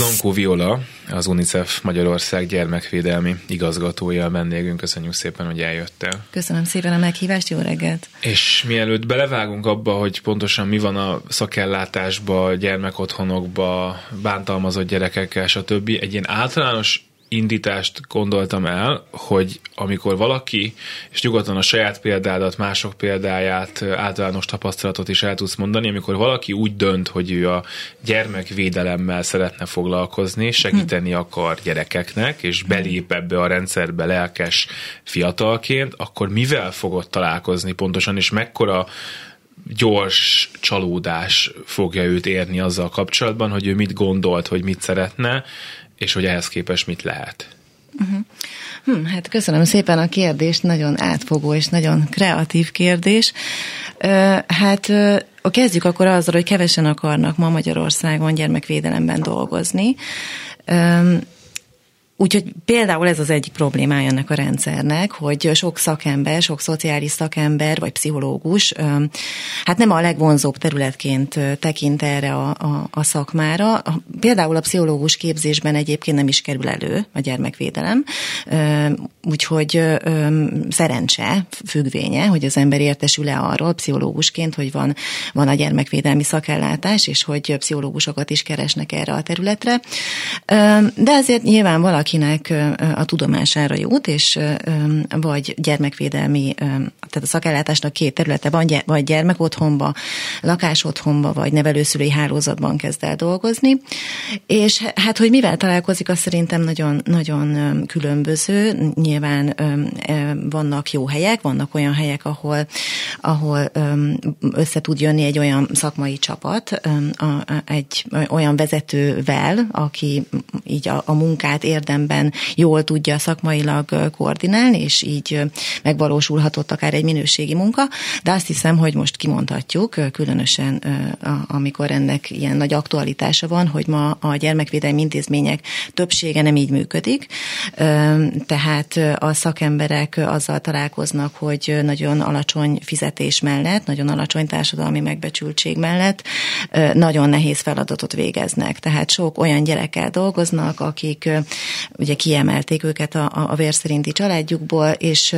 Szlonkó Viola, az UNICEF Magyarország gyermekvédelmi igazgatója a vendégünk. Köszönjük szépen, hogy eljöttél. Köszönöm szépen a meghívást, jó reggelt! És mielőtt belevágunk abba, hogy pontosan mi van a szakellátásba, gyermekotthonokba, bántalmazott gyerekekkel, stb. Egy ilyen általános indítást gondoltam el, hogy amikor valaki, és nyugodtan a saját példádat, mások példáját, általános tapasztalatot is el tudsz mondani, amikor valaki úgy dönt, hogy ő a gyermekvédelemmel szeretne foglalkozni, segíteni akar gyerekeknek, és belép ebbe a rendszerbe lelkes fiatalként, akkor mivel fogod találkozni pontosan, és mekkora gyors csalódás fogja őt érni azzal kapcsolatban, hogy ő mit gondolt, hogy mit szeretne, és hogy ehhez képest mit lehet? Uh-huh. Hm, hát köszönöm szépen a kérdést, nagyon átfogó és nagyon kreatív kérdés. Hát kezdjük akkor azzal, hogy kevesen akarnak ma Magyarországon gyermekvédelemben dolgozni. Úgyhogy például ez az egyik problémája ennek a rendszernek, hogy sok szakember, sok szociális szakember vagy pszichológus hát nem a legvonzóbb területként tekint erre a, a, a szakmára. Például a pszichológus képzésben egyébként nem is kerül elő a gyermekvédelem, úgyhogy szerencse függvénye, hogy az ember értesül-e arról pszichológusként, hogy van, van a gyermekvédelmi szakellátás, és hogy pszichológusokat is keresnek erre a területre. De azért nyilván valaki akinek a tudomására jut, és vagy gyermekvédelmi, tehát a szakellátásnak két területe van, vagy gyermekotthonba, lakásotthonba, vagy nevelőszülői hálózatban kezd el dolgozni. És hát, hogy mivel találkozik, az szerintem nagyon, nagyon különböző. Nyilván vannak jó helyek, vannak olyan helyek, ahol, ahol össze tud jönni egy olyan szakmai csapat, egy olyan vezetővel, aki így a, a munkát érdem érdemben jól tudja szakmailag koordinálni, és így megvalósulhatott akár egy minőségi munka, de azt hiszem, hogy most kimondhatjuk, különösen amikor ennek ilyen nagy aktualitása van, hogy ma a gyermekvédelmi intézmények többsége nem így működik, tehát a szakemberek azzal találkoznak, hogy nagyon alacsony fizetés mellett, nagyon alacsony társadalmi megbecsültség mellett nagyon nehéz feladatot végeznek. Tehát sok olyan gyerekkel dolgoznak, akik ugye kiemelték őket a, a vér szerinti családjukból, és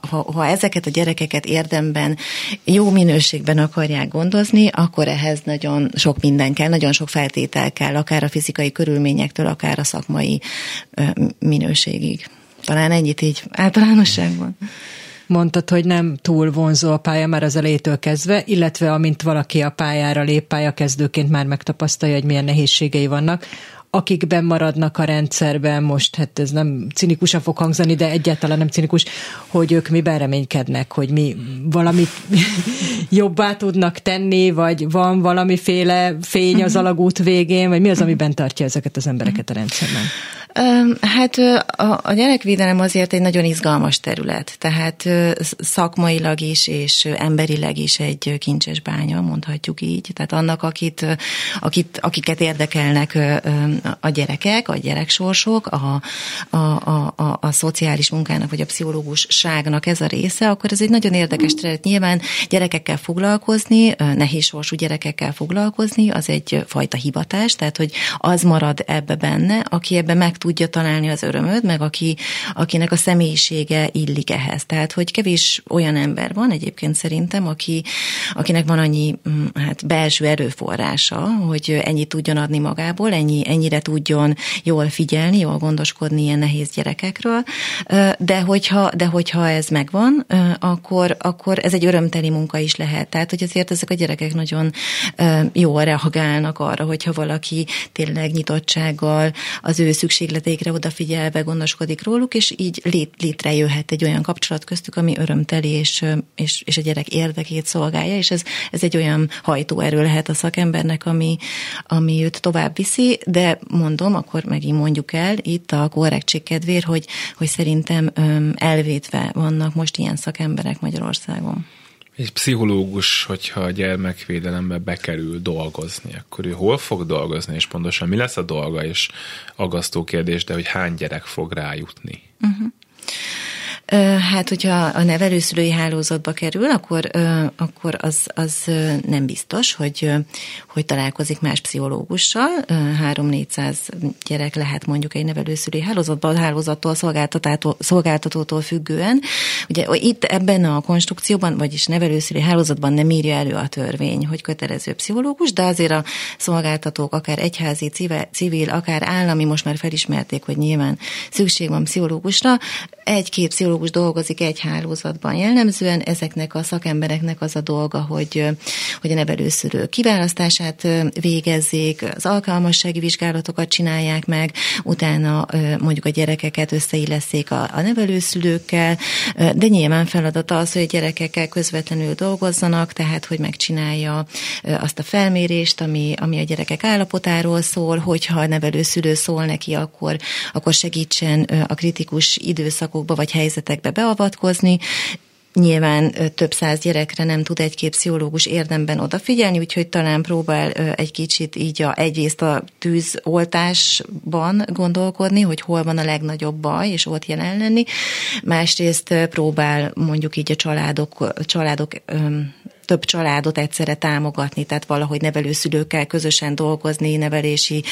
ha, ha ezeket a gyerekeket érdemben, jó minőségben akarják gondozni, akkor ehhez nagyon sok minden kell, nagyon sok feltétel kell, akár a fizikai körülményektől, akár a szakmai minőségig. Talán ennyit így általánosságban mondtad, hogy nem túl vonzó a pálya már az elejétől kezdve, illetve amint valaki a pályára lép pályakezdőként már megtapasztalja, hogy milyen nehézségei vannak, akik maradnak a rendszerben, most hát ez nem cinikusan fog hangzani, de egyáltalán nem cinikus, hogy ők miben reménykednek, hogy mi valamit jobbá tudnak tenni, vagy van valamiféle fény az alagút végén, vagy mi az, amiben tartja ezeket az embereket a rendszerben? Hát a, gyerekvédelem azért egy nagyon izgalmas terület, tehát szakmailag is és emberileg is egy kincses bánya, mondhatjuk így. Tehát annak, akit, akit, akiket érdekelnek a gyerekek, a gyereksorsok, a, a, a, a, a szociális munkának vagy a pszichológusságnak ez a része, akkor ez egy nagyon érdekes terület. Nyilván gyerekekkel foglalkozni, nehéz sorsú gyerekekkel foglalkozni, az egy fajta hivatás, tehát hogy az marad ebbe benne, aki ebbe meg tudja találni az örömöt, meg aki, akinek a személyisége illik ehhez. Tehát, hogy kevés olyan ember van egyébként szerintem, aki, akinek van annyi mm, hát belső erőforrása, hogy ennyit tudjon adni magából, ennyi, ennyire tudjon jól figyelni, jól gondoskodni ilyen nehéz gyerekekről, de hogyha, de hogyha ez megvan, akkor, akkor ez egy örömteli munka is lehet. Tehát, hogy azért ezek a gyerekek nagyon jól reagálnak arra, hogyha valaki tényleg nyitottsággal az ő szükséglet szükségleteikre odafigyelve gondoskodik róluk, és így lét, létrejöhet egy olyan kapcsolat köztük, ami örömteli, és, és, és a gyerek érdekét szolgálja, és ez, ez egy olyan hajtóerő lehet a szakembernek, ami, ami őt tovább viszi, de mondom, akkor megint mondjuk el itt a korrektség kedvér, hogy, hogy szerintem elvétve vannak most ilyen szakemberek Magyarországon. Egy pszichológus, hogyha a gyermekvédelembe bekerül dolgozni, akkor ő hol fog dolgozni, és pontosan mi lesz a dolga, és agasztó kérdés, de hogy hány gyerek fog rájutni? Uh-huh. Hát, hogyha a nevelőszülői hálózatba kerül, akkor, akkor az, az nem biztos, hogy, hogy találkozik más pszichológussal. 3-400 gyerek lehet mondjuk egy nevelőszülői hálózatban, a hálózattól, szolgáltatótól függően. Ugye itt ebben a konstrukcióban, vagyis nevelőszülői hálózatban nem írja elő a törvény, hogy kötelező pszichológus, de azért a szolgáltatók, akár egyházi, civil, akár állami, most már felismerték, hogy nyilván szükség van pszichológusra, egy-két pszichológus dolgozik egy hálózatban jellemzően, ezeknek a szakembereknek az a dolga, hogy, hogy a nevelőszülő kiválasztását végezzék, az alkalmassági vizsgálatokat csinálják meg, utána mondjuk a gyerekeket összeilleszék a, a nevelőszülőkkel, de nyilván feladata az, hogy a gyerekekkel közvetlenül dolgozzanak, tehát hogy megcsinálja azt a felmérést, ami, ami a gyerekek állapotáról szól, hogyha a nevelőszülő szól neki, akkor, akkor segítsen a kritikus időszakokba vagy helyzetekbe beavatkozni, Nyilván több száz gyerekre nem tud egy-két pszichológus érdemben odafigyelni, úgyhogy talán próbál egy kicsit így a, egyrészt a tűzoltásban gondolkodni, hogy hol van a legnagyobb baj, és ott jelen lenni. Másrészt próbál mondjuk így a családok, családok több családot egyszerre támogatni, tehát valahogy nevelőszülőkkel közösen dolgozni, nevelési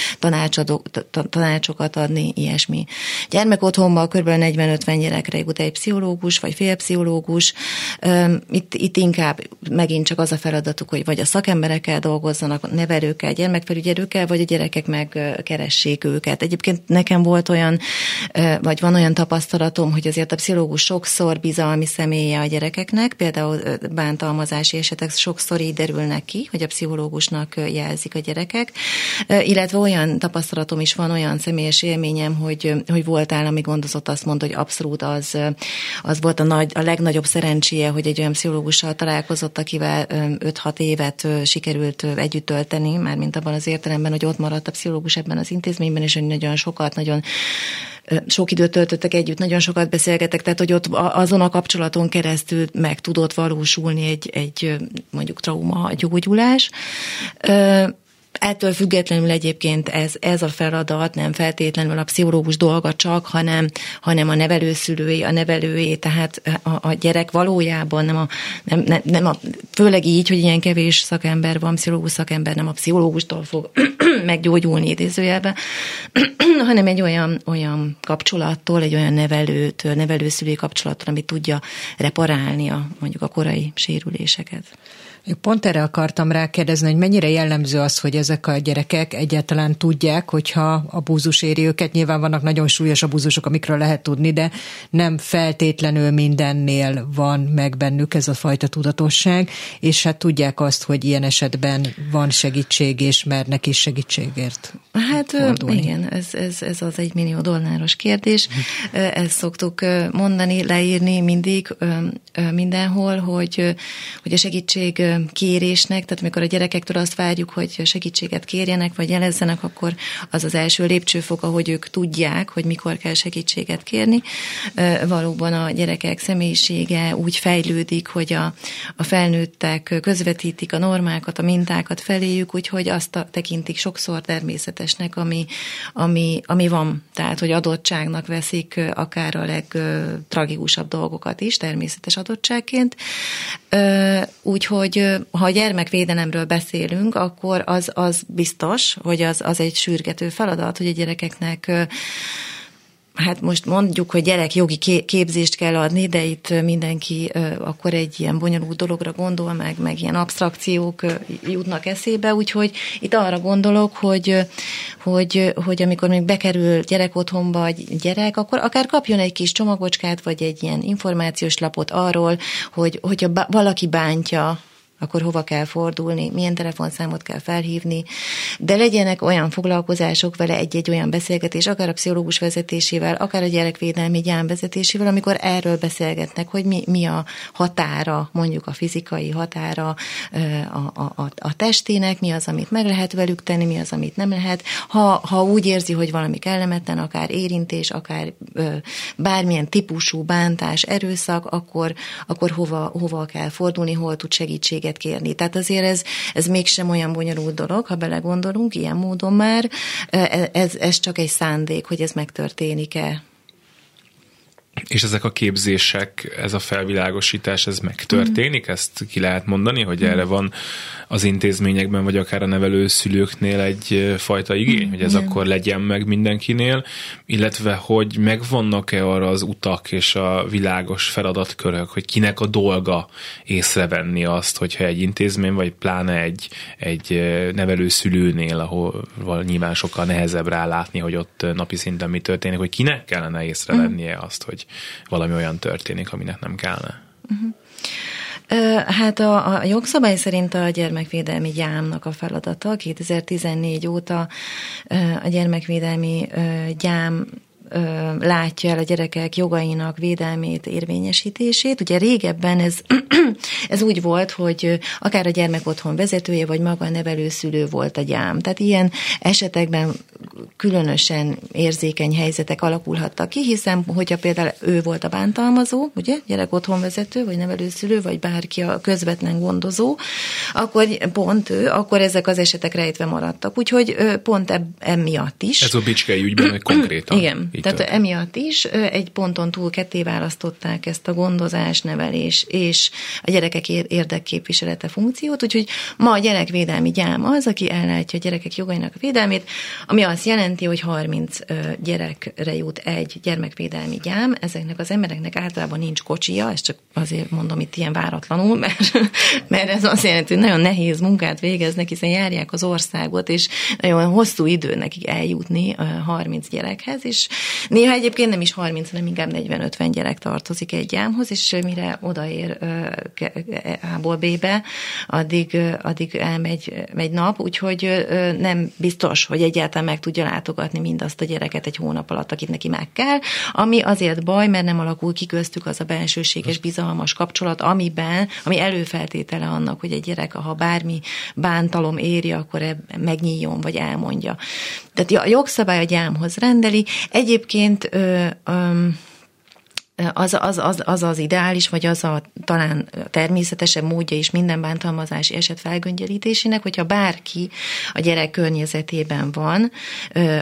tanácsokat adni, ilyesmi. Gyermekotthonban kb. 40-50 gyerekre jut egy pszichológus, vagy félpszichológus. Itt, itt inkább megint csak az a feladatuk, hogy vagy a szakemberekkel dolgozzanak, nevelőkkel, gyermekfelügyelőkkel, vagy a gyerekek megkeressék őket. Egyébként nekem volt olyan, vagy van olyan tapasztalatom, hogy azért a pszichológus sokszor bizalmi személye a gyerekeknek, például bántalmazási esetek sokszor így derülnek ki, hogy a pszichológusnak jelzik a gyerekek, illetve olyan tapasztalatom is van, olyan személyes élményem, hogy, hogy volt állami gondozott, azt mondta, hogy abszolút az, az volt a, nagy, a legnagyobb szerencséje, hogy egy olyan pszichológussal találkozott, akivel 5-6 évet sikerült együtt tölteni, már mint abban az értelemben, hogy ott maradt a pszichológus ebben az intézményben, és hogy nagyon sokat, nagyon sok időt töltöttek együtt, nagyon sokat beszélgetek, tehát hogy ott azon a kapcsolaton keresztül meg tudott valósulni egy, egy mondjuk trauma gyógyulás. Ettől függetlenül egyébként ez, ez a feladat nem feltétlenül a pszichológus dolga csak, hanem, hanem a nevelőszülői, a nevelői, tehát a, a gyerek valójában nem a, nem, nem, nem a, főleg így, hogy ilyen kevés szakember van, pszichológus szakember nem a pszichológustól fog meggyógyulni idézőjelbe, hanem egy olyan, olyan kapcsolattól, egy olyan nevelőt, nevelőszülői kapcsolattól, ami tudja reparálni a, mondjuk a korai sérüléseket. Pont erre akartam rákérdezni, hogy mennyire jellemző az, hogy ezek a gyerekek egyáltalán tudják, hogyha abúzus éri őket. Nyilván vannak nagyon súlyos abúzusok, amikről lehet tudni, de nem feltétlenül mindennél van meg bennük ez a fajta tudatosság, és hát tudják azt, hogy ilyen esetben van segítség, és mernek is segítségért. Hát fordulni. igen, ez, ez, ez az egy millió dolláros kérdés. Ezt szoktuk mondani, leírni mindig mindenhol, hogy, hogy a segítség kérésnek, tehát amikor a gyerekektől azt várjuk, hogy segítséget kérjenek, vagy jelezzenek, akkor az az első lépcsőfok, ahogy ők tudják, hogy mikor kell segítséget kérni. Valóban a gyerekek személyisége úgy fejlődik, hogy a, a felnőttek közvetítik a normákat, a mintákat feléjük, úgyhogy azt tekintik sokszor természetesnek, ami, ami, ami van. Tehát, hogy adottságnak veszik akár a legtragikusabb dolgokat is, természetes adottságként. Úgyhogy ha a gyermekvédelemről beszélünk, akkor az, az biztos, hogy az, az egy sürgető feladat, hogy a gyerekeknek hát most mondjuk, hogy gyerek jogi képzést kell adni, de itt mindenki akkor egy ilyen bonyolult dologra gondol, meg, meg ilyen abstrakciók jutnak eszébe, úgyhogy itt arra gondolok, hogy, hogy, hogy amikor még bekerül gyerek otthonba egy gyerek, akkor akár kapjon egy kis csomagocskát, vagy egy ilyen információs lapot arról, hogy hogyha valaki bántja akkor hova kell fordulni, milyen telefonszámot kell felhívni, de legyenek olyan foglalkozások vele, egy-egy olyan beszélgetés, akár a pszichológus vezetésével, akár a gyerekvédelmi gyám vezetésével, amikor erről beszélgetnek, hogy mi, mi a határa, mondjuk a fizikai határa a, a, a, a testének, mi az, amit meg lehet velük tenni, mi az, amit nem lehet. Ha, ha úgy érzi, hogy valami kellemetlen, akár érintés, akár bármilyen típusú bántás, erőszak, akkor, akkor hova, hova kell fordulni, hol tud segítséget kérni. Tehát azért ez, ez mégsem olyan bonyolult dolog, ha belegondolunk, ilyen módon már, ez, ez csak egy szándék, hogy ez megtörténik-e. És ezek a képzések, ez a felvilágosítás, ez megtörténik? Mm. Ezt ki lehet mondani, hogy mm. erre van az intézményekben, vagy akár a nevelő szülőknél egy fajta igény, mm. hogy ez Igen. akkor legyen meg mindenkinél, illetve hogy megvannak-e arra az utak és a világos feladatkörök, hogy kinek a dolga észrevenni azt, hogyha egy intézmény, vagy pláne egy, egy nevelő szülőnél, ahol nyilván sokkal nehezebb rálátni, hogy ott napi szinten mi történik, hogy kinek kellene észrevennie azt, hogy valami olyan történik, aminek nem kellene. Uh-huh. Hát a, a jogszabály szerint a gyermekvédelmi gyámnak a feladata 2014 óta a gyermekvédelmi gyám látja el a gyerekek jogainak védelmét, érvényesítését. Ugye régebben ez, ez úgy volt, hogy akár a gyermek otthon vezetője, vagy maga a nevelőszülő volt a gyám. Tehát ilyen esetekben különösen érzékeny helyzetek alakulhattak ki, hiszen hogyha például ő volt a bántalmazó, ugye, gyerek otthon vezető, vagy nevelőszülő, vagy bárki a közvetlen gondozó, akkor pont ő, akkor ezek az esetek rejtve maradtak. Úgyhogy pont ebb, emiatt is. Ez a bicskei ügyben, konkrétan. Igen, tehát történt. emiatt is egy ponton túl ketté választották ezt a gondozás, nevelés és a gyerekek érdekképviselete funkciót, úgyhogy ma a gyerekvédelmi gyám az, aki ellátja a gyerekek jogainak a védelmét, ami azt jelenti, hogy 30 gyerekre jut egy gyermekvédelmi gyám, ezeknek az embereknek általában nincs kocsia, ezt csak azért mondom itt ilyen váratlanul, mert, mert ez azt jelenti, hogy nagyon nehéz munkát végeznek, hiszen járják az országot, és nagyon hosszú idő nekik eljutni 30 gyerekhez, és Néha egyébként nem is 30, hanem inkább 40-50 gyerek tartozik egy gyámhoz, és mire odaér A-ból B-be, addig, addig elmegy egy nap, úgyhogy nem biztos, hogy egyáltalán meg tudja látogatni mindazt a gyereket egy hónap alatt, akit neki meg kell, ami azért baj, mert nem alakul ki köztük az a bensőséges, bizalmas kapcsolat, amiben, ami előfeltétele annak, hogy egy gyerek, ha bármi bántalom éri, akkor megnyíljon, vagy elmondja. Tehát a jogszabály a gyámhoz rendeli. Egyébként ö, ö, az az, az, az az ideális, vagy az a talán természetesebb módja is minden bántalmazási eset felgöngyelítésének, hogyha bárki a gyerek környezetében van,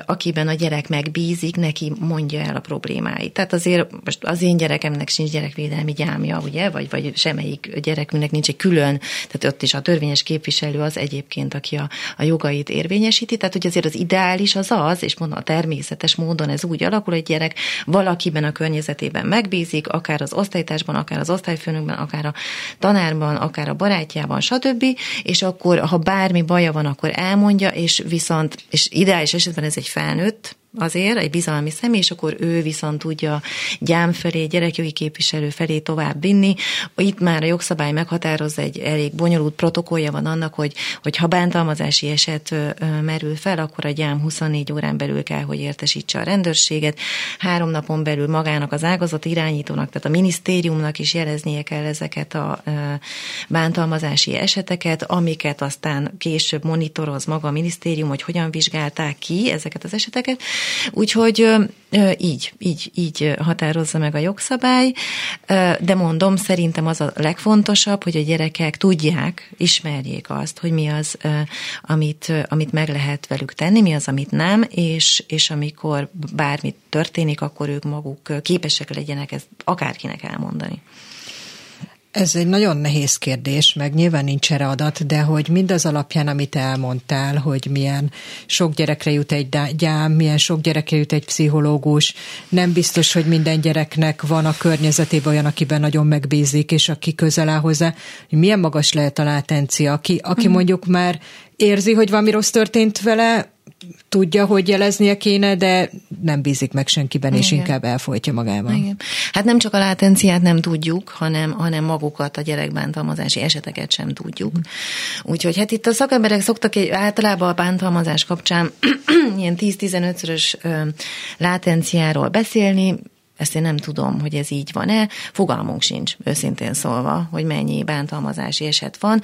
akiben a gyerek megbízik, neki mondja el a problémáit. Tehát azért most az én gyerekemnek sincs gyerekvédelmi gyámja, ugye, vagy, vagy semmelyik gyerekünknek nincs egy külön, tehát ott is a törvényes képviselő az egyébként, aki a, a jogait érvényesíti, tehát hogy azért az ideális az az, és mondom, a természetes módon ez úgy alakul, hogy gyerek valakiben a környezetében meg megbízik, akár az osztálytársban, akár az osztályfőnökben, akár a tanárban, akár a barátjában, stb. És akkor, ha bármi baja van, akkor elmondja, és viszont, és ideális esetben ez egy felnőtt, azért, egy bizalmi személy, és akkor ő viszont tudja gyám felé, gyerekjogi képviselő felé tovább vinni. Itt már a jogszabály meghatározza egy elég bonyolult protokollja van annak, hogy, hogy ha bántalmazási eset merül fel, akkor a gyám 24 órán belül kell, hogy értesítse a rendőrséget. Három napon belül magának az ágazat irányítónak, tehát a minisztériumnak is jeleznie kell ezeket a bántalmazási eseteket, amiket aztán később monitoroz maga a minisztérium, hogy hogyan vizsgálták ki ezeket az eseteket, Úgyhogy így, így, így határozza meg a jogszabály, de mondom, szerintem az a legfontosabb, hogy a gyerekek tudják, ismerjék azt, hogy mi az, amit, amit meg lehet velük tenni, mi az, amit nem, és, és amikor bármi történik, akkor ők maguk képesek legyenek ezt akárkinek elmondani. Ez egy nagyon nehéz kérdés, meg nyilván nincs erre adat, de hogy mindaz alapján, amit elmondtál, hogy milyen sok gyerekre jut egy gyám, milyen sok gyerekre jut egy pszichológus, nem biztos, hogy minden gyereknek van a környezetében olyan, akiben nagyon megbízik, és aki közel áll hozzá, hogy milyen magas lehet a látencia, aki, aki mm. mondjuk már érzi, hogy valami rossz történt vele, tudja, hogy jeleznie kéne, de, nem bízik meg senkiben, és Igen. inkább elfolytja magával. Igen. Hát nem csak a látenciát nem tudjuk, hanem, hanem magukat, a gyerekbántalmazási eseteket sem tudjuk. Úgyhogy hát itt a szakemberek szoktak egy, általában a bántalmazás kapcsán ilyen 10-15-szörös ö, látenciáról beszélni, ezt én nem tudom, hogy ez így van-e. Fogalmunk sincs, őszintén szólva, hogy mennyi bántalmazási eset van.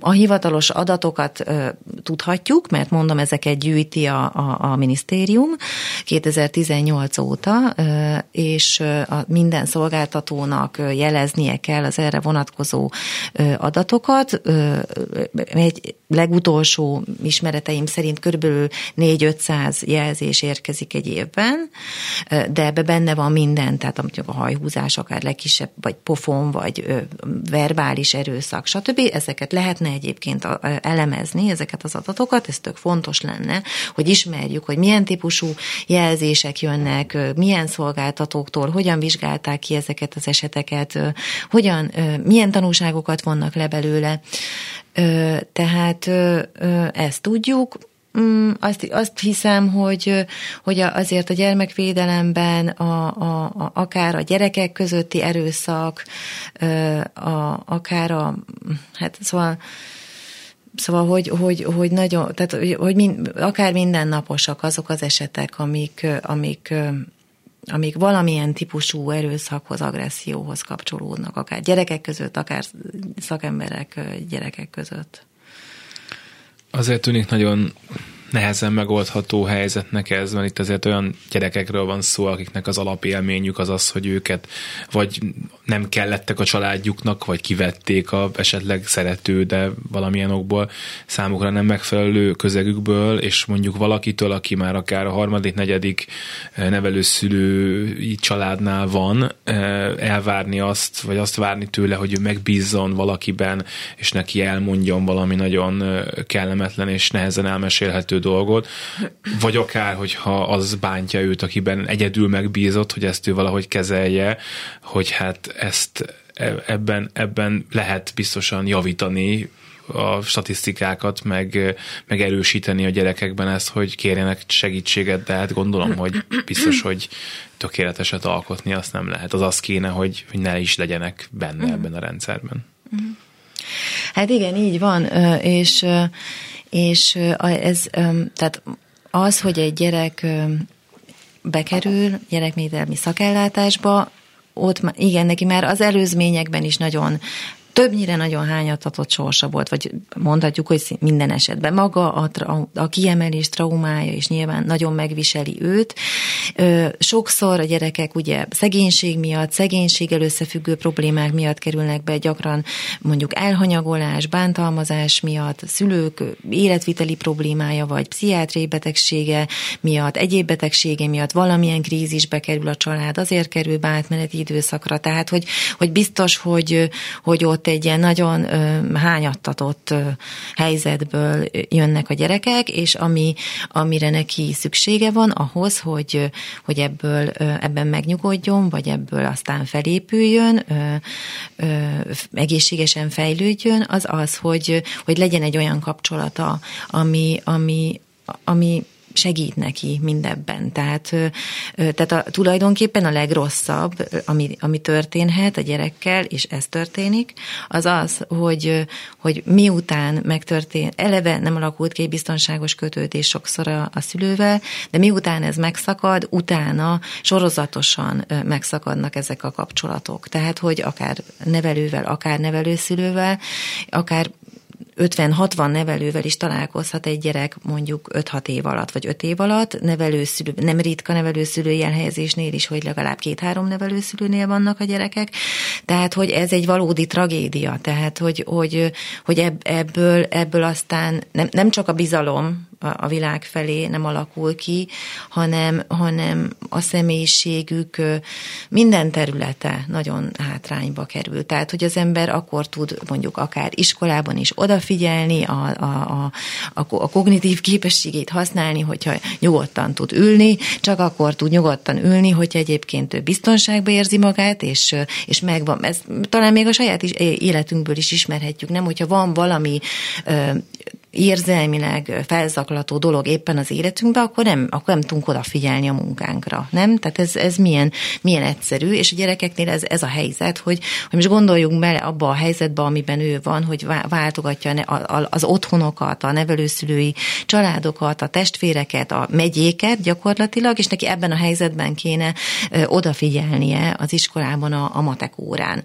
A hivatalos adatokat ö, tudhatjuk, mert mondom, ezeket gyűjti a, a, a minisztérium 2018 óta, ö, és a minden szolgáltatónak jeleznie kell az erre vonatkozó ö, adatokat. Ö, Egy legutolsó ismereteim szerint körülbelül 4-500 jelzés érkezik egy évben, de ebbe benne van minden, tehát mondjuk a hajhúzás, akár legkisebb, vagy pofon, vagy ö, verbális erőszak, stb. Ezeket lehetne egyébként elemezni, ezeket az adatokat, ez tök fontos lenne, hogy ismerjük, hogy milyen típusú jelzések jönnek, milyen szolgáltatóktól, hogyan vizsgálták ki ezeket az eseteket, hogyan, milyen tanulságokat vonnak le belőle. Tehát ezt tudjuk, Mm, azt, azt hiszem, hogy, hogy azért a gyermekvédelemben a, a, a, akár a gyerekek közötti erőszak, a, akár a, hát szóval Szóval, hogy, hogy, hogy nagyon, tehát, hogy mind, akár mindennaposak azok az esetek, amik, amik, amik valamilyen típusú erőszakhoz, agresszióhoz kapcsolódnak, akár gyerekek között, akár szakemberek gyerekek között. Azért tűnik nagyon nehezen megoldható helyzetnek ez, mert itt azért olyan gyerekekről van szó, akiknek az alapélményük az az, hogy őket vagy nem kellettek a családjuknak, vagy kivették a esetleg szerető, de valamilyen okból számukra nem megfelelő közegükből, és mondjuk valakitől, aki már akár a harmadik, negyedik eh, nevelőszülői családnál van, eh, elvárni azt, vagy azt várni tőle, hogy ő megbízzon valakiben, és neki elmondjon valami nagyon eh, kellemetlen és nehezen elmesélhető dolgot, vagy akár, hogyha az bántja őt, akiben egyedül megbízott, hogy ezt ő valahogy kezelje, hogy hát ezt e- ebben, ebben lehet biztosan javítani a statisztikákat, meg, meg erősíteni a gyerekekben ezt, hogy kérjenek segítséget, de hát gondolom, hogy biztos, hogy tökéleteset alkotni azt nem lehet. Az az kéne, hogy, hogy ne is legyenek benne ebben a rendszerben. Hát igen, így van, és, és ez, tehát az, hogy egy gyerek bekerül gyerekvédelmi szakellátásba, ott igen, neki már az előzményekben is nagyon többnyire nagyon hányatatott sorsa volt, vagy mondhatjuk, hogy minden esetben. Maga a, tra- a kiemelés traumája is nyilván nagyon megviseli őt. Sokszor a gyerekek ugye szegénység miatt, szegénységgel összefüggő problémák miatt kerülnek be, gyakran mondjuk elhanyagolás, bántalmazás miatt, szülők életviteli problémája, vagy pszichiátriai betegsége miatt, egyéb betegsége miatt valamilyen krízisbe kerül a család, azért kerül be átmeneti időszakra. Tehát, hogy, hogy biztos, hogy, hogy ott egy ilyen nagyon hányattatott helyzetből jönnek a gyerekek, és ami, amire neki szüksége van ahhoz, hogy, hogy ebből ebben megnyugodjon, vagy ebből aztán felépüljön, egészségesen fejlődjön, az az, hogy, hogy legyen egy olyan kapcsolata, ami, ami, ami segít neki mindebben. Tehát, tehát a, tulajdonképpen a legrosszabb, ami, ami történhet a gyerekkel, és ez történik, az az, hogy, hogy miután megtörtént, eleve nem alakult ki egy biztonságos kötődés sokszor a, a szülővel, de miután ez megszakad, utána sorozatosan megszakadnak ezek a kapcsolatok. Tehát, hogy akár nevelővel, akár nevelőszülővel, akár 50-60 nevelővel is találkozhat egy gyerek mondjuk 5-6 év alatt, vagy 5 év alatt, nevelőszülő, nem ritka nevelőszülői elhelyezésnél is, hogy legalább két-három nevelőszülőnél vannak a gyerekek, tehát, hogy ez egy valódi tragédia, tehát, hogy, hogy, hogy ebb, ebből, ebből aztán nem, nem csak a bizalom, a világ felé nem alakul ki, hanem, hanem a személyiségük minden területe nagyon hátrányba kerül. Tehát, hogy az ember akkor tud mondjuk akár iskolában is odafigyelni, a, a, a, a, a kognitív képességét használni, hogyha nyugodtan tud ülni, csak akkor tud nyugodtan ülni, hogyha egyébként ő biztonságban érzi magát, és, és megvan. Ez talán még a saját is, életünkből is ismerhetjük, nem? Hogyha van valami érzelmileg felzaklató dolog éppen az életünkben, akkor nem, akkor nem tudunk odafigyelni a munkánkra, nem? Tehát ez, ez milyen, milyen egyszerű, és a gyerekeknél ez, ez a helyzet, hogy, hogy most gondoljunk bele abba a helyzetbe, amiben ő van, hogy váltogatja az otthonokat, a nevelőszülői családokat, a testvéreket, a megyéket gyakorlatilag, és neki ebben a helyzetben kéne odafigyelnie az iskolában a, a matek órán.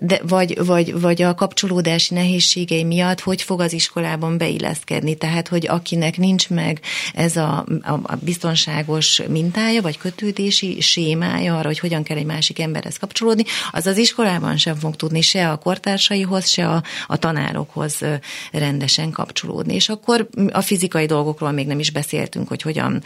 De, vagy, vagy, vagy a kapcsolódási nehézségei miatt, hogy fog az iskolában beilleszkedni. Tehát, hogy akinek nincs meg ez a, a, biztonságos mintája, vagy kötődési sémája arra, hogy hogyan kell egy másik emberhez kapcsolódni, az az iskolában sem fog tudni se a kortársaihoz, se a, a tanárokhoz rendesen kapcsolódni. És akkor a fizikai dolgokról még nem is beszéltünk, hogy hogyan,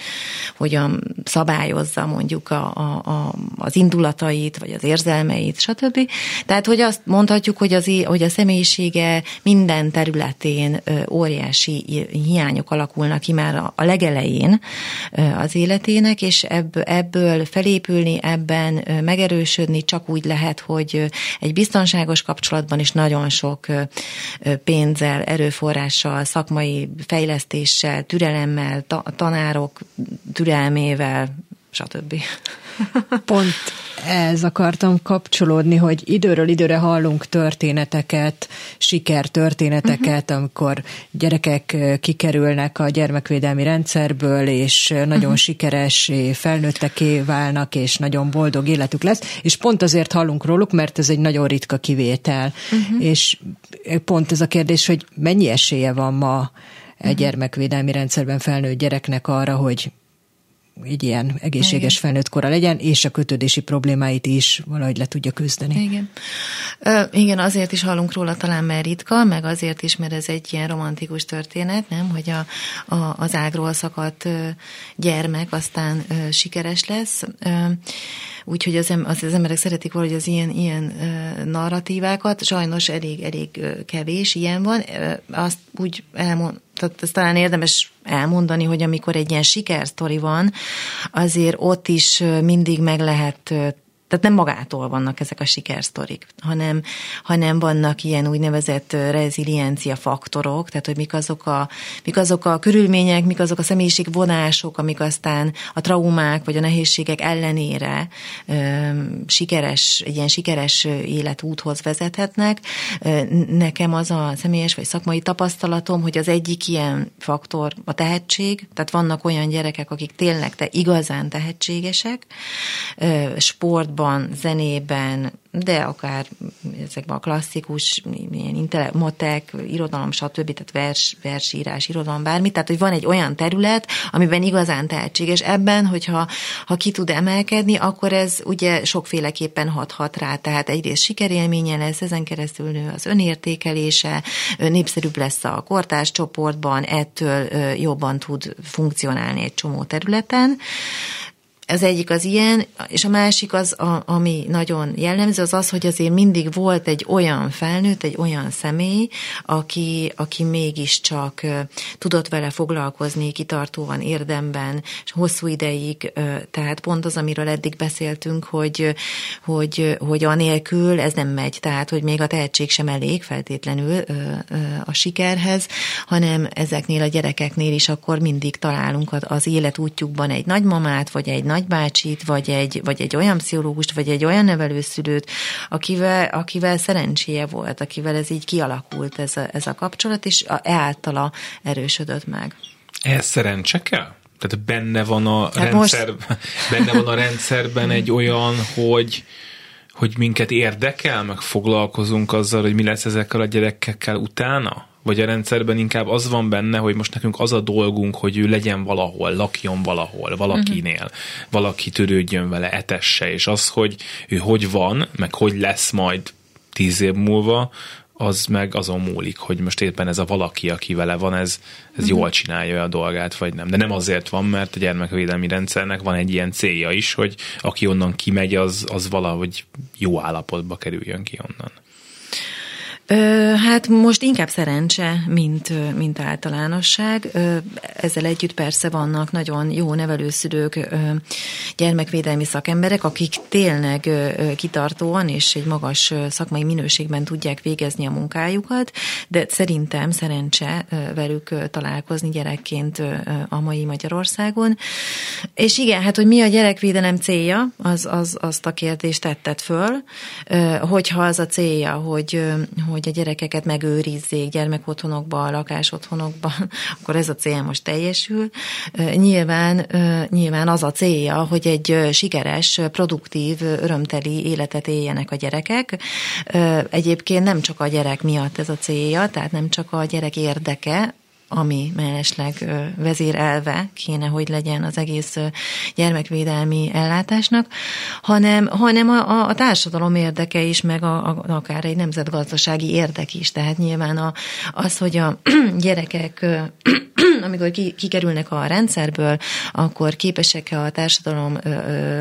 hogyan szabályozza mondjuk a, a, a, az indulatait, vagy az érzelmeit, stb. Tehát, hogy azt mondhatjuk, hogy, az, hogy a személyisége minden területén óriási hiányok alakulnak ki már a legelején az életének, és ebből felépülni, ebben megerősödni csak úgy lehet, hogy egy biztonságos kapcsolatban is nagyon sok pénzzel, erőforrással, szakmai fejlesztéssel, türelemmel, tanárok türelmével, stb. Pont ez akartam kapcsolódni, hogy időről időre hallunk történeteket, sikertörténeteket, uh-huh. amikor gyerekek kikerülnek a gyermekvédelmi rendszerből, és nagyon uh-huh. sikeres felnőtteké válnak, és nagyon boldog életük lesz, és pont azért hallunk róluk, mert ez egy nagyon ritka kivétel. Uh-huh. És pont ez a kérdés, hogy mennyi esélye van ma egy gyermekvédelmi rendszerben felnőtt gyereknek arra, hogy egy ilyen egészséges Igen. felnőtt kora legyen, és a kötődési problémáit is valahogy le tudja küzdeni. Igen. Ö, igen, azért is hallunk róla talán, mert ritka, meg azért is, mert ez egy ilyen romantikus történet, nem, hogy a, a, az ágról szakadt gyermek aztán ö, sikeres lesz. Ö, úgyhogy az, az, az emberek szeretik valahogy az ilyen, ilyen narratívákat, sajnos elég, elég kevés ilyen van. Azt úgy elmond, tehát ezt talán érdemes elmondani, hogy amikor egy ilyen sikersztori van, azért ott is mindig meg lehet tehát nem magától vannak ezek a sikersztorik, hanem, hanem vannak ilyen úgynevezett reziliencia faktorok, tehát hogy mik azok, a, mik azok a körülmények, mik azok a személyiségvonások, amik aztán a traumák vagy a nehézségek ellenére ö, sikeres, egy ilyen sikeres életúthoz vezethetnek. Nekem az a személyes vagy szakmai tapasztalatom, hogy az egyik ilyen faktor a tehetség, tehát vannak olyan gyerekek, akik tényleg te igazán tehetségesek, sportban, irodalomban, zenében, de akár ezekben a klasszikus, ilyen matek, irodalom, stb., tehát vers, versírás, irodalom, bármi, tehát hogy van egy olyan terület, amiben igazán tehetséges. Ebben, hogyha ha ki tud emelkedni, akkor ez ugye sokféleképpen hathat rá, tehát egyrészt sikerélménye lesz, ezen keresztül nő az önértékelése, népszerűbb lesz a kortárs csoportban, ettől jobban tud funkcionálni egy csomó területen. Az egyik az ilyen, és a másik az, a, ami nagyon jellemző, az az, hogy azért mindig volt egy olyan felnőtt, egy olyan személy, aki, aki mégiscsak tudott vele foglalkozni kitartóan, érdemben, és hosszú ideig, tehát pont az, amiről eddig beszéltünk, hogy, hogy, hogy anélkül ez nem megy, tehát hogy még a tehetség sem elég feltétlenül a sikerhez, hanem ezeknél a gyerekeknél is akkor mindig találunk az élet útjukban egy nagymamát, vagy egy nagy nagybácsit, vagy egy, vagy egy olyan pszichológust, vagy egy olyan nevelőszülőt, akivel, akivel szerencséje volt, akivel ez így kialakult ez a, ez a kapcsolat, és a, e általa erősödött meg. Ez szerencse kell? Tehát benne van a, hát rendszer, most... benne van a rendszerben egy olyan, hogy hogy minket érdekel, meg foglalkozunk azzal, hogy mi lesz ezekkel a gyerekekkel utána? Vagy a rendszerben inkább az van benne, hogy most nekünk az a dolgunk, hogy ő legyen valahol, lakjon valahol, valakinél, uh-huh. valaki törődjön vele, etesse, és az, hogy ő hogy van, meg hogy lesz majd tíz év múlva, az meg azon múlik, hogy most éppen ez a valaki, aki vele van, ez, ez uh-huh. jól csinálja a dolgát, vagy nem. De nem azért van, mert a gyermekvédelmi rendszernek van egy ilyen célja is, hogy aki onnan kimegy, az, az valahogy jó állapotba kerüljön ki onnan. Hát most inkább szerencse, mint, mint általánosság. Ezzel együtt persze vannak nagyon jó nevelőszülők, gyermekvédelmi szakemberek, akik tényleg kitartóan és egy magas szakmai minőségben tudják végezni a munkájukat, de szerintem szerencse velük találkozni gyerekként a mai Magyarországon. És igen, hát hogy mi a gyerekvédelem célja, az, az, azt a kérdést tetted föl, hogyha az a célja, hogy, hogy a gyerekeket megőrizzék gyermekotthonokba, lakásotthonokba, akkor ez a cél most teljesül. Nyilván, nyilván az a célja, hogy egy sikeres, produktív, örömteli életet éljenek a gyerekek. Egyébként nem csak a gyerek miatt ez a célja, tehát nem csak a gyerek érdeke, ami mellesleg vezérelve kéne, hogy legyen az egész gyermekvédelmi ellátásnak, hanem, hanem a, a társadalom érdeke is, meg a, a, akár egy nemzetgazdasági érdek is. Tehát nyilván a, az, hogy a gyerekek amikor ki, kikerülnek a rendszerből, akkor képesek-e a társadalom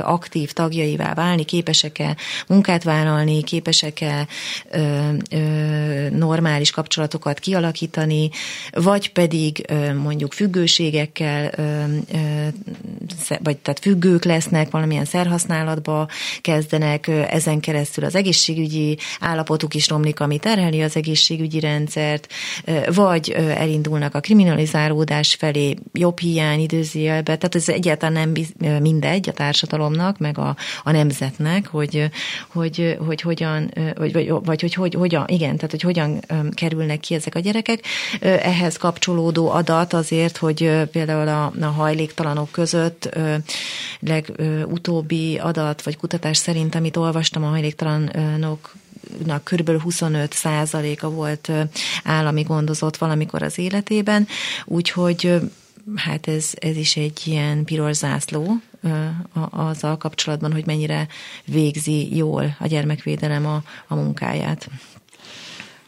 aktív tagjaivá válni, képesek-e munkát vállalni, képesek-e normális kapcsolatokat kialakítani, vagy pedig mondjuk függőségekkel, vagy tehát függők lesznek, valamilyen szerhasználatba kezdenek, ezen keresztül az egészségügyi állapotuk is romlik, ami terheli az egészségügyi rendszert, vagy elindulnak a kriminalizálódás felé, jobb hiány időzélbe, tehát ez egyáltalán nem mindegy a társadalomnak, meg a, a nemzetnek, hogy, hogy, hogy hogyan, vagy, vagy, vagy hogy, hogy hogyan, igen, tehát hogy hogyan kerülnek ki ezek a gyerekek. Ehhez kapcsolódó adat azért, hogy például a, a hajléktalanok között legutóbbi adat vagy kutatás szerint, amit olvastam a hajléktalanok kb. 25 százaléka volt állami gondozott valamikor az életében, úgyhogy hát ez, ez is egy ilyen piros zászló azzal kapcsolatban, hogy mennyire végzi jól a gyermekvédelem a, a munkáját.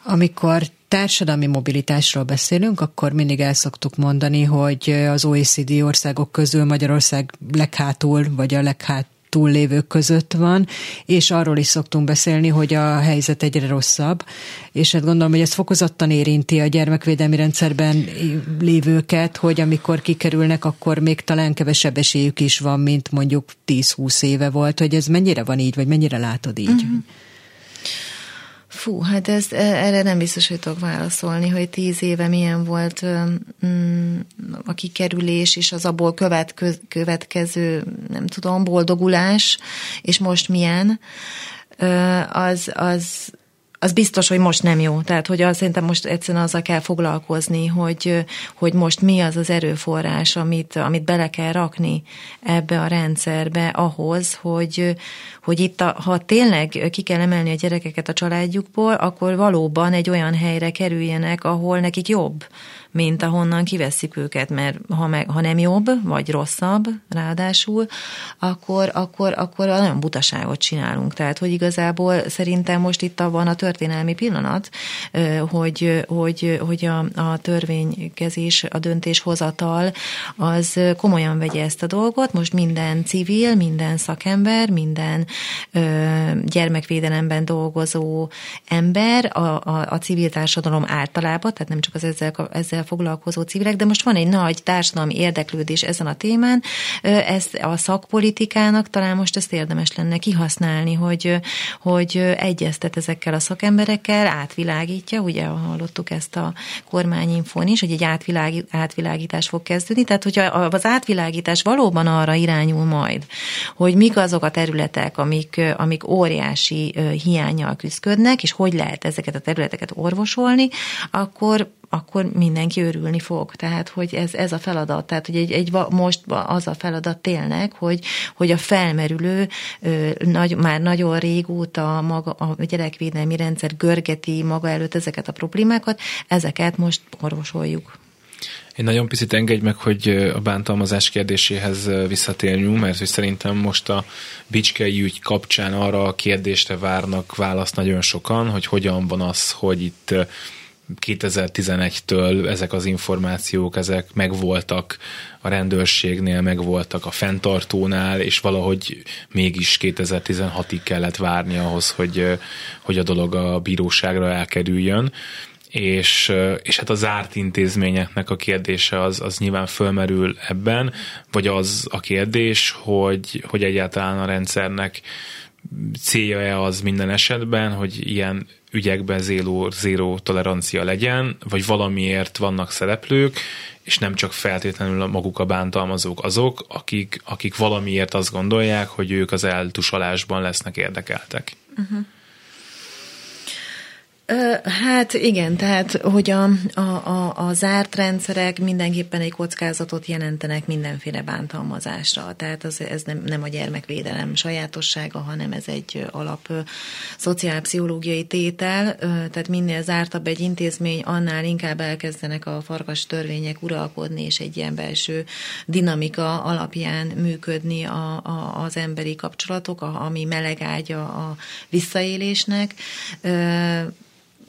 Amikor társadalmi mobilitásról beszélünk, akkor mindig el szoktuk mondani, hogy az OECD országok közül Magyarország leghátul, vagy a leghát túllévők között van, és arról is szoktunk beszélni, hogy a helyzet egyre rosszabb, és hát gondolom, hogy ez fokozottan érinti a gyermekvédelmi rendszerben lévőket, hogy amikor kikerülnek, akkor még talán kevesebb esélyük is van, mint mondjuk 10-20 éve volt, hogy ez mennyire van így, vagy mennyire látod így? Uh-huh. Fú, hát ez, e, erre nem biztos, hogy tudok válaszolni, hogy tíz éve milyen volt mm, a kikerülés, és az abból következő, következő, nem tudom, boldogulás, és most milyen, az, az, az biztos, hogy most nem jó. Tehát, hogy azt szerintem most egyszerűen azzal kell foglalkozni, hogy, hogy most mi az az erőforrás, amit, amit bele kell rakni ebbe a rendszerbe ahhoz, hogy, hogy itt, a, ha tényleg ki kell emelni a gyerekeket a családjukból, akkor valóban egy olyan helyre kerüljenek, ahol nekik jobb mint ahonnan kiveszik őket, mert ha, meg, ha nem jobb, vagy rosszabb ráadásul, akkor, akkor, akkor nagyon butaságot csinálunk. Tehát, hogy igazából szerintem most itt van a történelmi pillanat, hogy, hogy, hogy a, a törvénykezés, a döntéshozatal az komolyan vegye ezt a dolgot. Most minden civil, minden szakember, minden gyermekvédelemben dolgozó ember, a, a, a civil társadalom általában, tehát nem csak az ezzel, ezzel ezzel foglalkozó civilek, de most van egy nagy társadalmi érdeklődés ezen a témán. Ez a szakpolitikának talán most ezt érdemes lenne kihasználni, hogy, hogy egyeztet ezekkel a szakemberekkel, átvilágítja, ugye hallottuk ezt a kormányinfón is, hogy egy átvilág, átvilágítás fog kezdődni, tehát hogyha az átvilágítás valóban arra irányul majd, hogy mik azok a területek, amik, amik óriási hiányjal küzdködnek, és hogy lehet ezeket a területeket orvosolni, akkor akkor mindenki örülni fog. Tehát, hogy ez, ez a feladat, tehát, hogy egy, egy, most az a feladat tényleg, hogy, hogy a felmerülő, nagy, már nagyon régóta maga, a gyerekvédelmi rendszer görgeti maga előtt ezeket a problémákat, ezeket most orvosoljuk. Én nagyon picit engedj meg, hogy a bántalmazás kérdéséhez visszatérjünk, mert hogy szerintem most a Bicskei ügy kapcsán arra a kérdésre várnak választ nagyon sokan, hogy hogyan van az, hogy itt 2011-től ezek az információk, ezek megvoltak a rendőrségnél, megvoltak a fenntartónál, és valahogy mégis 2016-ig kellett várni ahhoz, hogy, hogy a dolog a bíróságra elkerüljön. És, és hát a zárt intézményeknek a kérdése az, az nyilván fölmerül ebben, vagy az a kérdés, hogy, hogy egyáltalán a rendszernek célja-e az minden esetben, hogy ilyen ügyekben zéró, zéró tolerancia legyen, vagy valamiért vannak szereplők, és nem csak feltétlenül maguk a bántalmazók azok, akik, akik valamiért azt gondolják, hogy ők az eltusalásban lesznek érdekeltek. Uh-huh. Hát igen, tehát hogy a, a, a, a zárt rendszerek mindenképpen egy kockázatot jelentenek mindenféle bántalmazásra. Tehát az, ez nem, nem a gyermekvédelem sajátossága, hanem ez egy alap szociálpszichológiai tétel. Tehát minél zártabb egy intézmény, annál inkább elkezdenek a farkas törvények uralkodni, és egy ilyen belső dinamika alapján működni a, a, az emberi kapcsolatok, a, ami melegágya a visszaélésnek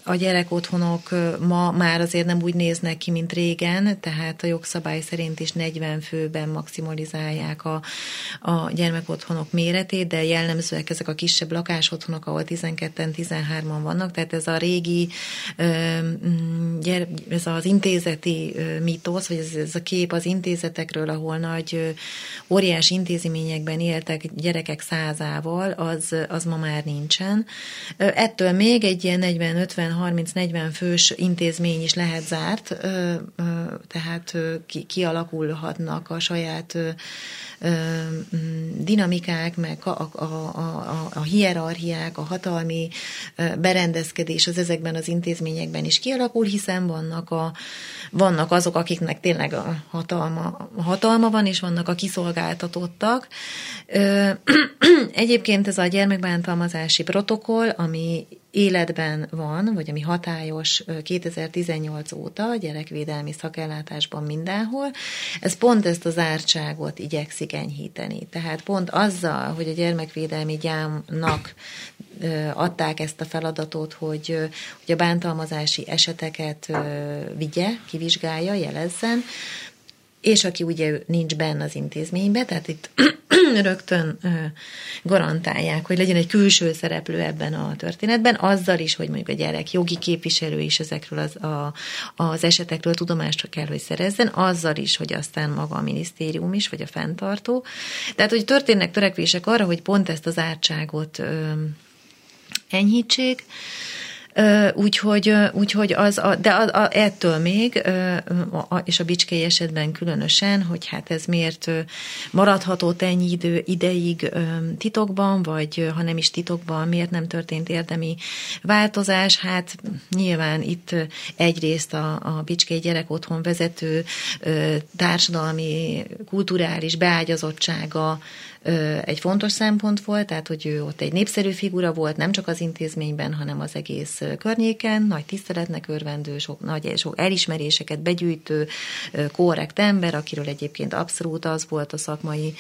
a gyerekotthonok ma már azért nem úgy néznek ki, mint régen, tehát a jogszabály szerint is 40 főben maximalizálják a, a gyermekotthonok méretét, de jellemzőek ezek a kisebb lakásotthonok, ahol 12-en, 13-an vannak, tehát ez a régi, ez az intézeti mítosz, vagy ez a kép az intézetekről, ahol nagy, óriás intézményekben éltek gyerekek százával, az, az ma már nincsen. Ettől még egy ilyen 40-50 30-40 fős intézmény is lehet zárt, tehát kialakulhatnak a saját dinamikák, meg a, a, a, a hierarchiák, a hatalmi berendezkedés az ezekben az intézményekben is kialakul, hiszen vannak, a, vannak azok, akiknek tényleg a hatalma, a hatalma van, és vannak a kiszolgáltatottak. Egyébként ez a gyermekbántalmazási protokoll, ami életben van, vagy ami hatályos 2018 óta gyerekvédelmi szakellátásban mindenhol, ez pont ezt az ártságot igyekszik enyhíteni. Tehát pont azzal, hogy a gyermekvédelmi gyámnak adták ezt a feladatot, hogy, hogy a bántalmazási eseteket vigye, kivizsgálja, jelezzen, és aki ugye nincs benne az intézményben, tehát itt rögtön garantálják, hogy legyen egy külső szereplő ebben a történetben, azzal is, hogy mondjuk a gyerek jogi képviselő is ezekről az, a, az esetekről tudomást kell, hogy szerezzen, azzal is, hogy aztán maga a minisztérium is, vagy a fenntartó. Tehát, hogy történnek törekvések arra, hogy pont ezt az ártságot enyhítsék, Úgyhogy, úgyhogy az, a, de a, a, ettől még, és a bicskei esetben különösen, hogy hát ez miért maradhatott ennyi idő, ideig titokban, vagy ha nem is titokban, miért nem történt érdemi változás, hát nyilván itt egyrészt a, a Bicskei Gyerek Otthon vezető társadalmi, kulturális beágyazottsága egy fontos szempont volt, tehát hogy ő ott egy népszerű figura volt, nem csak az intézményben, hanem az egész környéken, nagy tiszteletnek örvendő, sok, nagy, sok elismeréseket begyűjtő, korrekt ember, akiről egyébként abszolút az volt a szakmai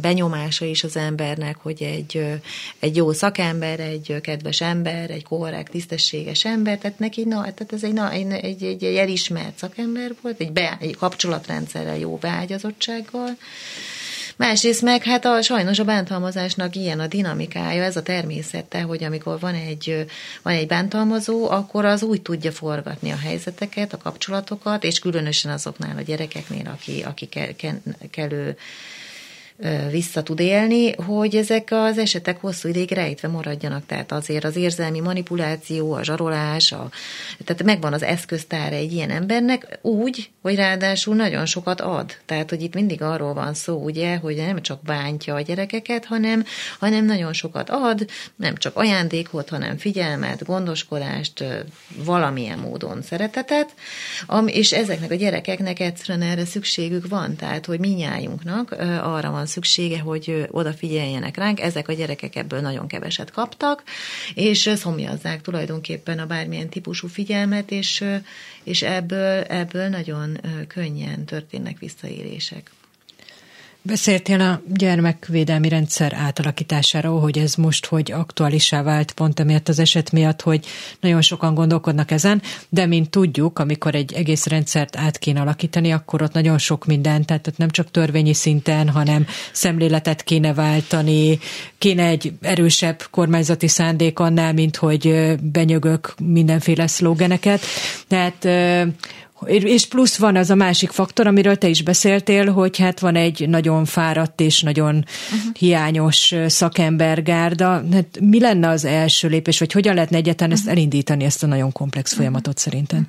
benyomása is az embernek, hogy egy, egy jó szakember, egy kedves ember, egy korrekt, tisztességes ember, tehát neki, na, tehát ez egy, na, egy, egy, egy, egy elismert szakember volt, egy, be, egy kapcsolatrendszerrel jó beágyazottsággal, Másrészt meg hát a, sajnos a bántalmazásnak ilyen a dinamikája, ez a természete, hogy amikor van egy, van egy bántalmazó, akkor az úgy tudja forgatni a helyzeteket, a kapcsolatokat, és különösen azoknál a gyerekeknél, aki, aki kell, kell, kellő vissza tud élni, hogy ezek az esetek hosszú ideig rejtve maradjanak. Tehát azért az érzelmi manipuláció, a zsarolás, a, tehát megvan az eszköztára egy ilyen embernek úgy, hogy ráadásul nagyon sokat ad. Tehát, hogy itt mindig arról van szó, ugye, hogy nem csak bántja a gyerekeket, hanem, hanem nagyon sokat ad, nem csak ajándékot, hanem figyelmet, gondoskodást, valamilyen módon szeretetet, és ezeknek a gyerekeknek egyszerűen erre szükségük van, tehát, hogy minnyájunknak arra van szüksége, hogy odafigyeljenek ránk. Ezek a gyerekek ebből nagyon keveset kaptak, és szomjazzák tulajdonképpen a bármilyen típusú figyelmet, és, és ebből, ebből nagyon könnyen történnek visszaélések. Beszéltél a gyermekvédelmi rendszer átalakításáról, hogy ez most hogy aktuálisá vált pont emiatt az eset miatt, hogy nagyon sokan gondolkodnak ezen, de mint tudjuk, amikor egy egész rendszert át kéne alakítani, akkor ott nagyon sok minden, tehát ott nem csak törvényi szinten, hanem szemléletet kéne váltani, kéne egy erősebb kormányzati szándék annál, mint hogy benyögök mindenféle szlógeneket. Tehát és plusz van az a másik faktor, amiről te is beszéltél, hogy hát van egy nagyon fáradt és nagyon uh-huh. hiányos szakembergárda. Hát mi lenne az első lépés, vagy hogyan lehetne egyáltalán uh-huh. ezt elindítani, ezt a nagyon komplex folyamatot uh-huh. szerintem?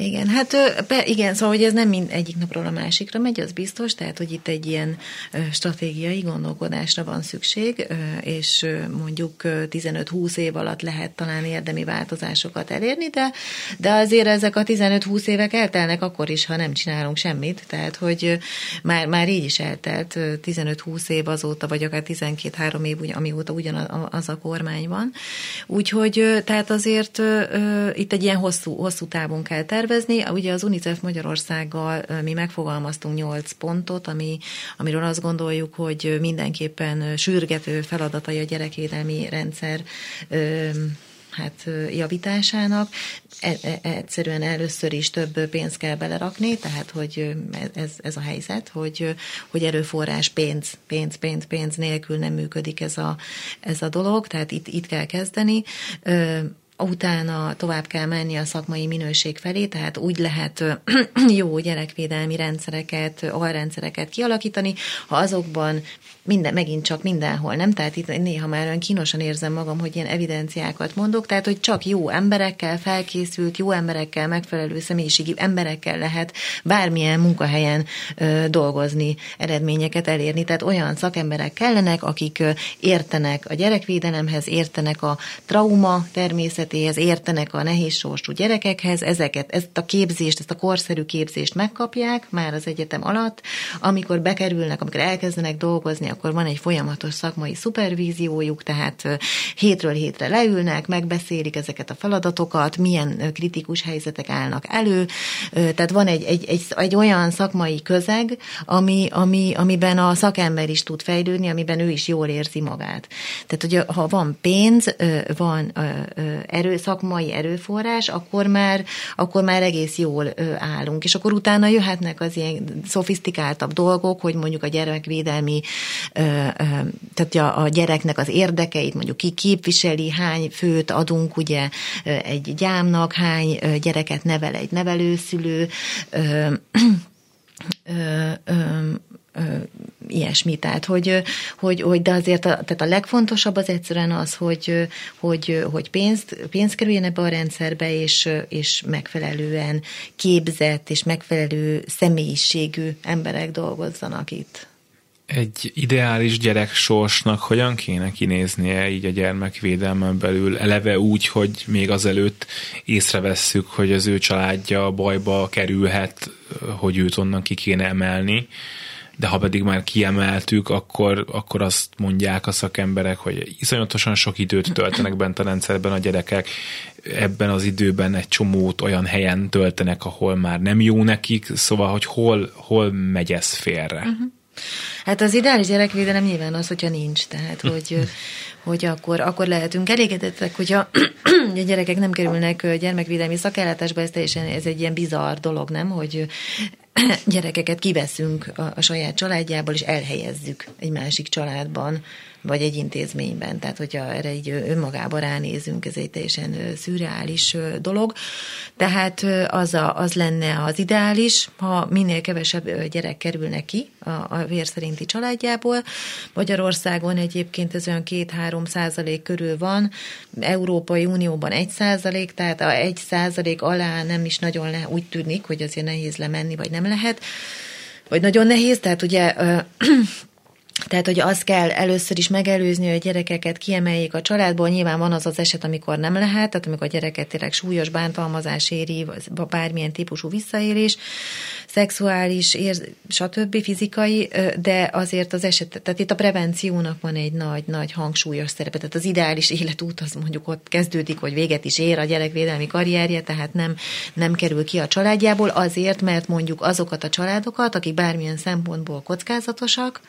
Igen, hát igen, szóval hogy ez nem mind egyik napról a másikra megy, az biztos, tehát hogy itt egy ilyen stratégiai gondolkodásra van szükség, és mondjuk 15-20 év alatt lehet talán érdemi változásokat elérni, de, de azért ezek a 15-20 évek eltelnek akkor is, ha nem csinálunk semmit, tehát hogy már, már így is eltelt 15-20 év azóta, vagy akár 12-3 év, amióta ugyanaz a kormány van. Úgyhogy tehát azért itt egy ilyen hosszú, hosszú távon kell tervezni, tervezni. Ugye az UNICEF Magyarországgal mi megfogalmaztunk nyolc pontot, ami, amiről azt gondoljuk, hogy mindenképpen sürgető feladatai a gyerekvédelmi rendszer hát javításának. E, e, egyszerűen először is több pénzt kell belerakni, tehát hogy ez, ez a helyzet, hogy, hogy erőforrás pénz, pénz, pénz, pénz nélkül nem működik ez a, ez a dolog, tehát itt, itt kell kezdeni utána tovább kell menni a szakmai minőség felé, tehát úgy lehet jó gyerekvédelmi rendszereket, alrendszereket kialakítani, ha azokban minden, megint csak mindenhol, nem? Tehát itt néha már olyan kínosan érzem magam, hogy ilyen evidenciákat mondok, tehát hogy csak jó emberekkel, felkészült, jó emberekkel, megfelelő személyiségi emberekkel lehet bármilyen munkahelyen ö, dolgozni, eredményeket elérni. Tehát olyan szakemberek kellenek, akik értenek a gyerekvédelemhez, értenek a trauma természetéhez, értenek a nehéz sorsú gyerekekhez, ezeket, ezt a képzést, ezt a korszerű képzést megkapják már az egyetem alatt, amikor bekerülnek, amikor elkezdenek dolgozni, akkor van egy folyamatos szakmai szupervíziójuk, tehát hétről hétre leülnek, megbeszélik ezeket a feladatokat, milyen kritikus helyzetek állnak elő, tehát van egy, egy, egy, egy olyan szakmai közeg, ami, ami, amiben a szakember is tud fejlődni, amiben ő is jól érzi magát. Tehát, hogy ha van pénz, van erő, szakmai erőforrás, akkor már, akkor már egész jól állunk. És akkor utána jöhetnek az ilyen szofisztikáltabb dolgok, hogy mondjuk a gyermekvédelmi tehát a, a gyereknek az érdekeit, mondjuk ki képviseli, hány főt adunk ugye egy gyámnak, hány gyereket nevel egy nevelőszülő, ilyesmi. Tehát, hogy, hogy, hogy de azért a, tehát a legfontosabb az egyszerűen az, hogy, hogy, hogy pénzt, pénz kerüljen ebbe a rendszerbe, és, és megfelelően képzett és megfelelő személyiségű emberek dolgozzanak itt. Egy ideális gyerek sorsnak hogyan kéne kinéznie így a gyermekvédelmen belül, eleve úgy, hogy még azelőtt észrevesszük, hogy az ő családja bajba kerülhet, hogy őt onnan ki kéne emelni, de ha pedig már kiemeltük, akkor, akkor azt mondják a szakemberek, hogy iszonyatosan sok időt töltenek bent a rendszerben a gyerekek, ebben az időben egy csomót olyan helyen töltenek, ahol már nem jó nekik, szóval, hogy hol, hol megy ez félre. Uh-huh. Hát az ideális gyerekvédelem nyilván az, hogyha nincs, tehát hogy, hogy akkor, akkor lehetünk elégedettek, hogyha a gyerekek nem kerülnek gyermekvédelmi szakellátásba, ez teljesen ez egy ilyen bizarr dolog, nem, hogy gyerekeket kiveszünk a, a saját családjából, és elhelyezzük egy másik családban, vagy egy intézményben. Tehát, hogyha erre így önmagában ránézünk, ez egy teljesen szürreális dolog. Tehát az, a, az lenne az ideális, ha minél kevesebb gyerek kerülne ki a, a vér szerinti családjából. Magyarországon egyébként ez olyan 2-3 százalék körül van, Európai Unióban 1 százalék, tehát a 1 százalék alá nem is nagyon le, úgy tűnik, hogy azért nehéz lemenni, vagy nem lehet, vagy nagyon nehéz, tehát ugye tehát, hogy azt kell először is megelőzni, hogy a gyerekeket kiemeljék a családból. Nyilván van az az eset, amikor nem lehet, tehát amikor a gyereket tényleg súlyos bántalmazás éri, bármilyen típusú visszaélés, szexuális, ér, stb. fizikai, de azért az eset, tehát itt a prevenciónak van egy nagy-nagy hangsúlyos szerepe. Tehát az ideális életút az mondjuk ott kezdődik, hogy véget is ér a gyerekvédelmi karrierje, tehát nem, nem kerül ki a családjából azért, mert mondjuk azokat a családokat, akik bármilyen szempontból kockázatosak,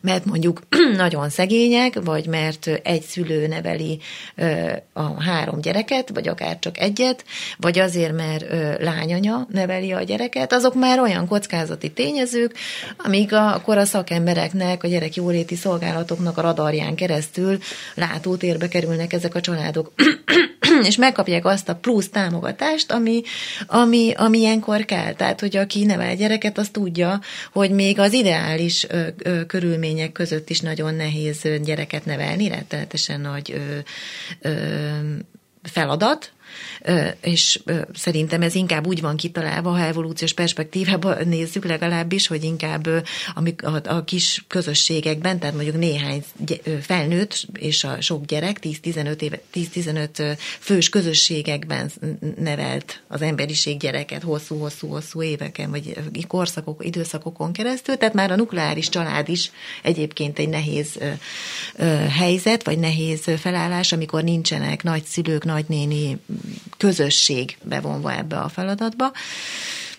mert mondjuk nagyon szegények, vagy mert egy szülő neveli a három gyereket, vagy akár csak egyet, vagy azért, mert lányanya neveli a gyereket, azok már olyan kockázati tényezők, amíg akkor a szakembereknek, a gyerek jóléti szolgálatoknak a radarján keresztül látótérbe kerülnek ezek a családok, és megkapják azt a plusz támogatást, ami, ami, ami ilyenkor kell. Tehát, hogy aki nevel gyereket, az tudja, hogy még az ideális ö, körülmény körülmények között is nagyon nehéz gyereket nevelni, rettenetesen nagy ö, ö, feladat, és szerintem ez inkább úgy van kitalálva, ha evolúciós perspektívában nézzük legalábbis, hogy inkább a, a kis közösségekben, tehát mondjuk néhány felnőtt és a sok gyerek, 10-15 éve, 10-15 fős közösségekben nevelt az emberiség gyereket hosszú-hosszú-hosszú éveken, vagy korszakok, időszakokon keresztül, tehát már a nukleáris család is egyébként egy nehéz helyzet, vagy nehéz felállás, amikor nincsenek nagyszülők, nagynéni közösség bevonva ebbe a feladatba.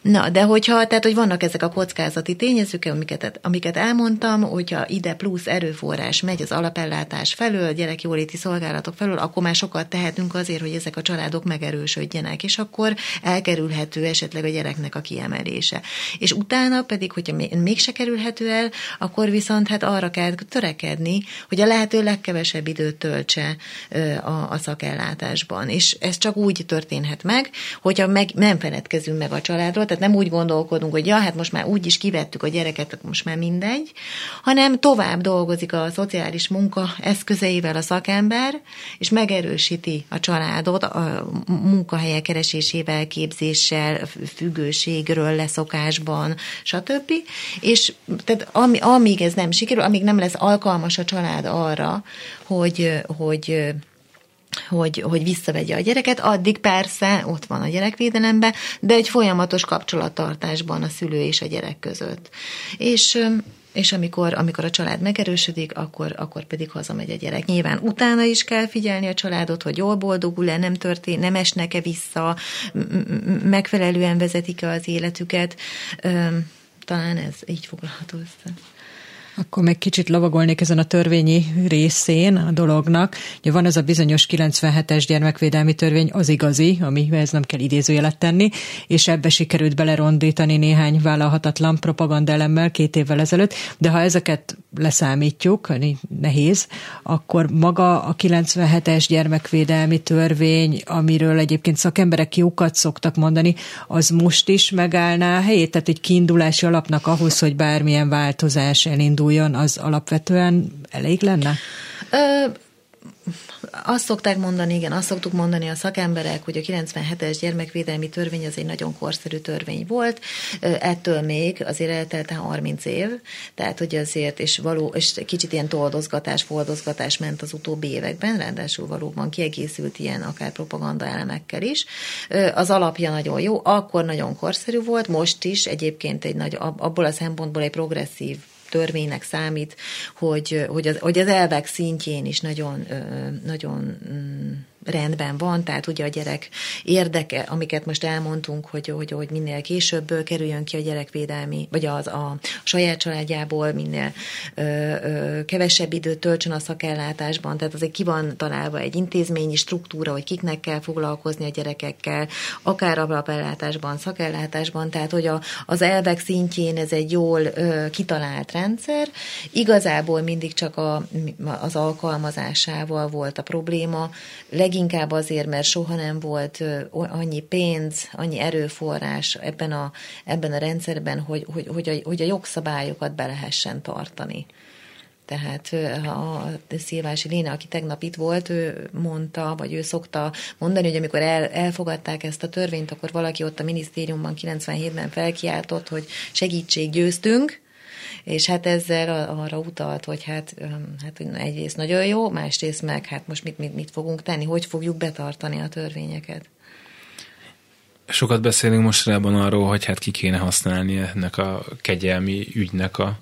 Na, de hogyha, tehát, hogy vannak ezek a kockázati tényezők, amiket, amiket elmondtam, hogyha ide plusz erőforrás megy az alapellátás felől, gyerekjóléti szolgálatok felől, akkor már sokat tehetünk azért, hogy ezek a családok megerősödjenek, és akkor elkerülhető esetleg a gyereknek a kiemelése. És utána pedig, hogyha mégse kerülhető el, akkor viszont hát arra kell törekedni, hogy a lehető legkevesebb időt töltse a, a szakellátásban. És ez csak úgy történhet meg, hogyha meg, nem feledkezünk meg a családról, tehát nem úgy gondolkodunk, hogy ja, hát most már úgy is kivettük a gyereket, most már mindegy, hanem tovább dolgozik a szociális munka eszközeivel a szakember, és megerősíti a családot a munkahelyek keresésével, képzéssel, függőségről, leszokásban, stb. És tehát amíg ez nem sikerül, amíg nem lesz alkalmas a család arra, hogy, hogy hogy, hogy visszavegye a gyereket, addig persze ott van a gyerekvédelemben, de egy folyamatos kapcsolattartásban a szülő és a gyerek között. És és amikor, amikor a család megerősödik, akkor, akkor pedig hazamegy a gyerek. Nyilván utána is kell figyelni a családot, hogy jól boldogul-e, nem történt, nem esnek-e vissza, megfelelően vezetik-e az életüket. Talán ez így foglalható össze. Akkor meg kicsit lovagolnék ezen a törvényi részén a dolognak. Ugye van ez a bizonyos 97-es gyermekvédelmi törvény, az igazi, ami ez nem kell idézőjelet tenni, és ebbe sikerült belerondítani néhány vállalhatatlan propagandelemmel két évvel ezelőtt, de ha ezeket leszámítjuk, nehéz, akkor maga a 97-es gyermekvédelmi törvény, amiről egyébként szakemberek jókat szoktak mondani, az most is megállná a helyét, tehát egy kiindulási alapnak ahhoz, hogy bármilyen változás elindul induljon, az alapvetően elég lenne? Ö, azt szokták mondani, igen, azt szoktuk mondani a szakemberek, hogy a 97-es gyermekvédelmi törvény az egy nagyon korszerű törvény volt, ettől még azért eltelt 30 év, tehát hogy azért, és, való, és kicsit ilyen toldozgatás, fordozgatás ment az utóbbi években, ráadásul valóban kiegészült ilyen akár propaganda elemekkel is. Az alapja nagyon jó, akkor nagyon korszerű volt, most is egyébként egy nagy, abból a szempontból egy progresszív törvénynek számít, hogy, hogy, az, hogy az elvek szintjén is nagyon, nagyon mm, rendben van, tehát ugye a gyerek érdeke, amiket most elmondtunk, hogy, hogy, hogy minél később kerüljön ki a gyerekvédelmi, vagy az a saját családjából minél ö, ö, kevesebb időt töltsön a szakellátásban, tehát azért ki van találva egy intézményi struktúra, hogy kiknek kell foglalkozni a gyerekekkel, akár alapellátásban, szakellátásban, tehát hogy a, az elvek szintjén ez egy jól ö, kitalált rendszer. Igazából mindig csak a, az alkalmazásával volt a probléma, leginkább azért, mert soha nem volt annyi pénz, annyi erőforrás ebben a, ebben a rendszerben, hogy, hogy, hogy, a, hogy a jogszabályokat be lehessen tartani. Tehát a Szilvási Léna, aki tegnap itt volt, ő mondta, vagy ő szokta mondani, hogy amikor el, elfogadták ezt a törvényt, akkor valaki ott a minisztériumban 97-ben felkiáltott, hogy segítség győztünk, És hát ezzel arra utalt, hogy hát, hát egyrészt nagyon jó, másrészt meg hát most mit, mit, mit fogunk tenni, hogy fogjuk betartani a törvényeket. Sokat beszélünk mostanában arról, hogy hát ki kéne használni ennek a kegyelmi ügynek a,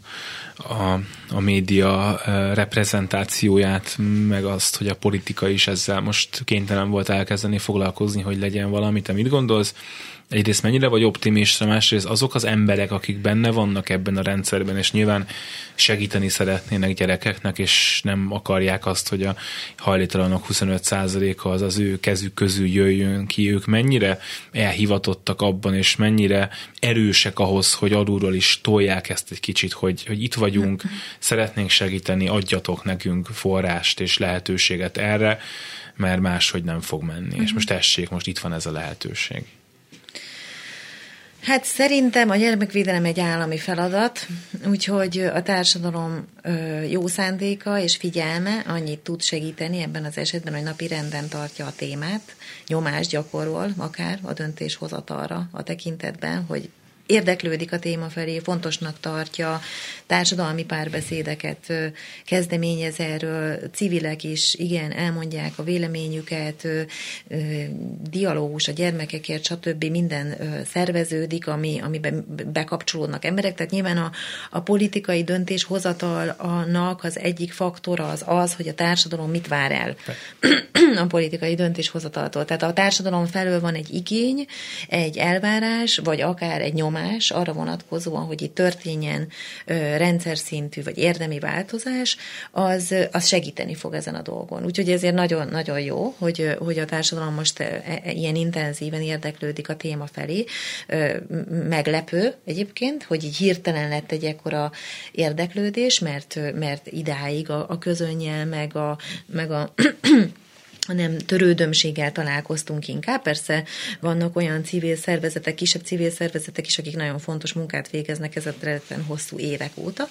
a, a média reprezentációját, meg azt, hogy a politika is ezzel most kénytelen volt elkezdeni foglalkozni, hogy legyen valami. Te mit gondolsz? Egyrészt mennyire vagy optimista, másrészt azok az emberek, akik benne vannak ebben a rendszerben, és nyilván segíteni szeretnének gyerekeknek, és nem akarják azt, hogy a hajléktalanok 25%-a az az ő kezük közül jöjjön ki, ők mennyire elhivatottak abban, és mennyire erősek ahhoz, hogy alulról is tolják ezt egy kicsit, hogy, hogy itt vagyunk, szeretnénk segíteni, adjatok nekünk forrást és lehetőséget erre, mert máshogy nem fog menni. És most tessék, most itt van ez a lehetőség. Hát szerintem a gyermekvédelem egy állami feladat, úgyhogy a társadalom jó szándéka és figyelme annyit tud segíteni ebben az esetben, hogy napi renden tartja a témát, nyomást gyakorol akár a döntéshozatalra a tekintetben, hogy érdeklődik a téma felé, fontosnak tartja, társadalmi párbeszédeket kezdeményez erről, civilek is, igen, elmondják a véleményüket, dialógus a gyermekekért, stb. minden szerveződik, ami, amiben bekapcsolódnak emberek, tehát nyilván a, a politikai döntéshozatalnak az egyik faktora az az, hogy a társadalom mit vár el a politikai döntéshozataltól. Tehát a társadalom felől van egy igény, egy elvárás, vagy akár egy nyomás, nyomás arra vonatkozóan, hogy itt történjen rendszer szintű vagy érdemi változás, az, az segíteni fog ezen a dolgon. Úgyhogy ezért nagyon-nagyon jó, hogy, hogy a társadalom most e, e, ilyen intenzíven érdeklődik a téma felé. Meglepő egyébként, hogy így hirtelen lett egy ekkora érdeklődés, mert, mert idáig a, a közönnyel, meg a, meg a hanem törődömséggel találkoztunk inkább. Persze vannak olyan civil szervezetek, kisebb civil szervezetek is, akik nagyon fontos munkát végeznek ezen hosszú évek óta.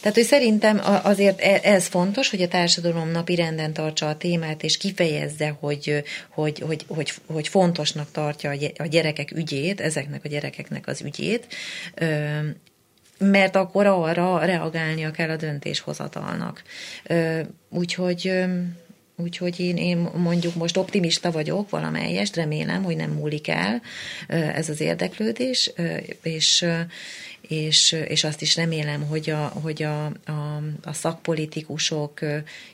Tehát, hogy szerintem azért e, ez fontos, hogy a társadalom napi renden tartsa a témát, és kifejezze, hogy, hogy, hogy, hogy, hogy fontosnak tartja a gyerekek ügyét, ezeknek a gyerekeknek az ügyét, mert akkor arra reagálnia kell a döntéshozatalnak. Úgyhogy Úgyhogy én, én mondjuk most optimista vagyok valamelyest, remélem, hogy nem múlik el ez az érdeklődés, és, és, és azt is remélem, hogy a, hogy a, a, a szakpolitikusok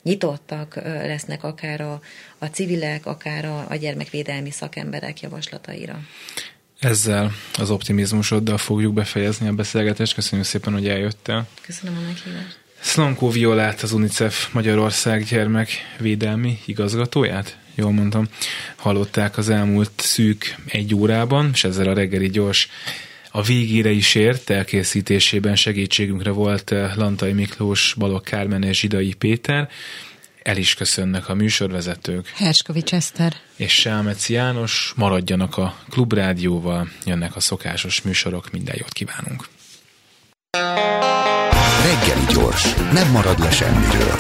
nyitottak lesznek akár a, a civilek, akár a, a gyermekvédelmi szakemberek javaslataira. Ezzel az optimizmusoddal fogjuk befejezni a beszélgetést. Köszönjük szépen, hogy eljöttél. Köszönöm a meghívást. Szlankó Violát, az UNICEF Magyarország gyermekvédelmi igazgatóját, jól mondtam, hallották az elmúlt szűk egy órában, és ezzel a reggeli gyors a végére is ért, elkészítésében segítségünkre volt eh, Lantai Miklós, Balogh Kármen és Zsidai Péter. El is köszönnek a műsorvezetők. Herskovics Eszter. És Sámeci János. Maradjanak a Klubrádióval, jönnek a szokásos műsorok, minden jót kívánunk. Reggeli gyors, nem marad le semmiről.